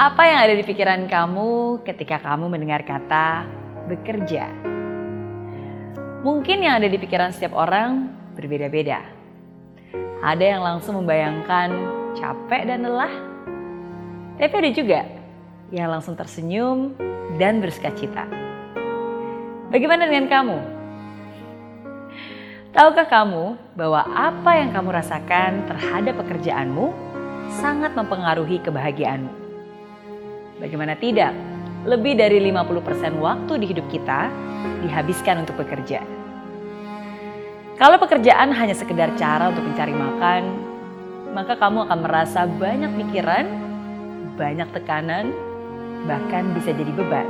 Apa yang ada di pikiran kamu ketika kamu mendengar kata bekerja? Mungkin yang ada di pikiran setiap orang berbeda-beda. Ada yang langsung membayangkan capek dan lelah, tapi ada juga yang langsung tersenyum dan bersuka cita. Bagaimana dengan kamu? Tahukah kamu bahwa apa yang kamu rasakan terhadap pekerjaanmu sangat mempengaruhi kebahagiaanmu? Bagaimana tidak? Lebih dari 50% waktu di hidup kita dihabiskan untuk bekerja. Kalau pekerjaan hanya sekedar cara untuk mencari makan, maka kamu akan merasa banyak pikiran, banyak tekanan, bahkan bisa jadi beban.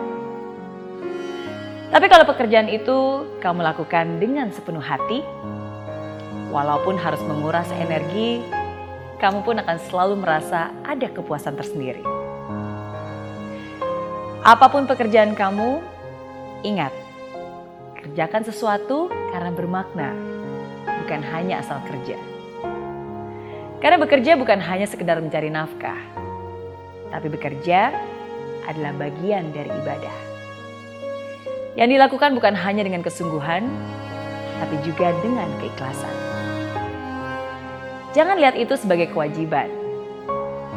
Tapi kalau pekerjaan itu kamu lakukan dengan sepenuh hati, walaupun harus menguras energi, kamu pun akan selalu merasa ada kepuasan tersendiri. Apa pun pekerjaan kamu, ingat, kerjakan sesuatu karena bermakna, bukan hanya asal kerja. Karena bekerja bukan hanya sekedar mencari nafkah, tapi bekerja adalah bagian dari ibadah. Yang dilakukan bukan hanya dengan kesungguhan, tapi juga dengan keikhlasan. Jangan lihat itu sebagai kewajiban,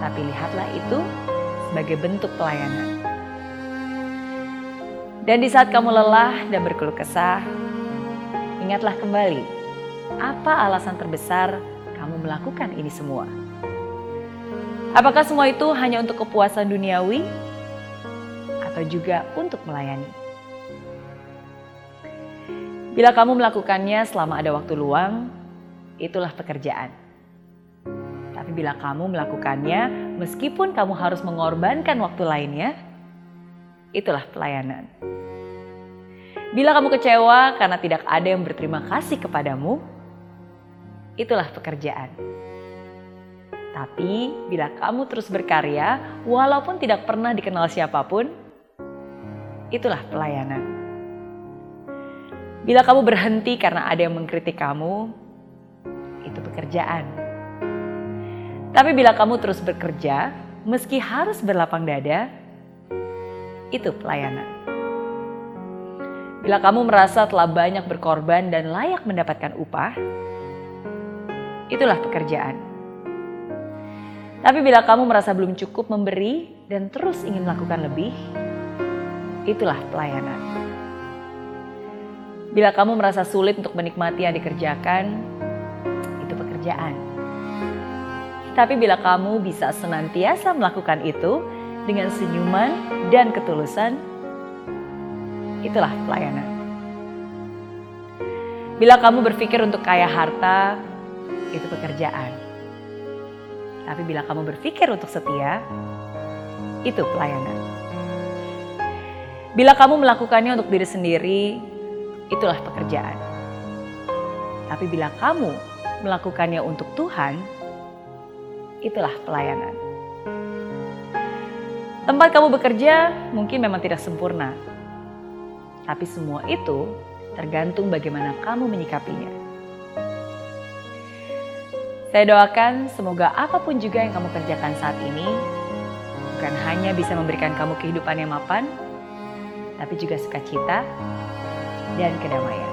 tapi lihatlah itu sebagai bentuk pelayanan. Dan di saat kamu lelah dan berkeluh kesah, ingatlah kembali apa alasan terbesar kamu melakukan ini semua. Apakah semua itu hanya untuk kepuasan duniawi atau juga untuk melayani? Bila kamu melakukannya selama ada waktu luang, itulah pekerjaan. Tapi bila kamu melakukannya meskipun kamu harus mengorbankan waktu lainnya, itulah pelayanan. Bila kamu kecewa karena tidak ada yang berterima kasih kepadamu, itulah pekerjaan. Tapi bila kamu terus berkarya, walaupun tidak pernah dikenal siapa pun, itulah pelayanan. Bila kamu berhenti karena ada yang mengkritik kamu, itu pekerjaan. Tapi bila kamu terus bekerja, meski harus berlapang dada, itu pelayanan. Bila kamu merasa telah banyak berkorban dan layak mendapatkan upah, itulah pekerjaan. Tapi bila kamu merasa belum cukup memberi dan terus ingin melakukan lebih, itulah pelayanan. Bila kamu merasa sulit untuk menikmati yang dikerjakan, itu pekerjaan. Tapi bila kamu bisa senantiasa melakukan itu dengan senyuman dan ketulusan, itulah pelayanan. Bila kamu berpikir untuk kaya harta, itu pekerjaan. Tapi bila kamu berpikir untuk setia, itu pelayanan. Bila kamu melakukannya untuk diri sendiri, itulah pekerjaan. Tapi bila kamu melakukannya untuk Tuhan, itulah pelayanan. Tempat kamu bekerja mungkin memang tidak sempurna, tapi semua itu tergantung bagaimana kamu menyikapinya. Saya doakan semoga apa pun juga yang kamu kerjakan saat ini bukan hanya bisa memberikan kamu kehidupan yang mapan, tapi juga sukacita dan kedamaian.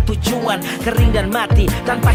kering dan mati tanpa